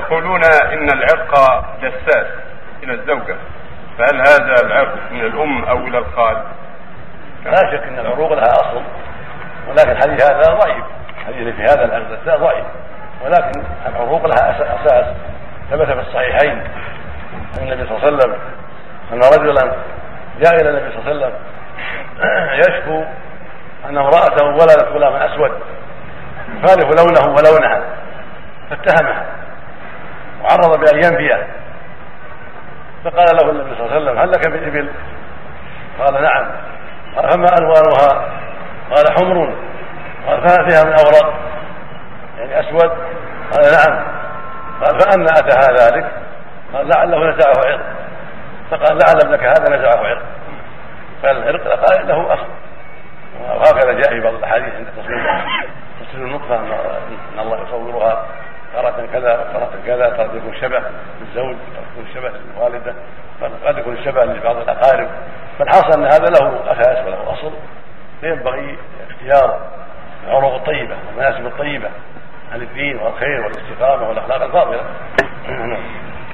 يقولون إن العرق دساس إلى الزوجة. فهل هذا العرق من الأم أو إلى الخال؟ لا شك إن العروق لها أصل ولكن الحديث هذا ضعيف. الحديث في هذا العرق دساس ضعيف. ولكن العروق لها أساس. ثبت في الصحيحين عن النبي صلى الله عليه وسلم أن رجلا جاء إلى النبي صلى الله عليه وسلم يشكو أن امرأته ولدت غلاما أسود يخالف لونه ولونها فاتهمها. وعرض بان ينفيه فقال له النبي صلى الله عليه وسلم هل لك من ابل؟ قال نعم. قال فما ألوانها؟ قال حمر. قال فهل فيها من اوراق؟ يعني أسود؟ قال نعم. قال فأنا أتاها ذلك؟ قال لعله نزعه عرق فقال لعل ابنك هذا نزعه عرق فالعرق قال له أصل وهكذا جاء في بعض الأحاديث عند تصوير تصوير النطفة أن الله يصورها. تارة كذا وتارة كذا قد يكون شبه للزوج قد يكون شبه للوالدة قد يكون شبه لبعض الأقارب. فالحاصل أن هذا له أساس وله أصل. فينبغي اختيار العروق الطيبة والمناسب الطيبة عن الدين والخير والاستقامة والأخلاق الفاضلة.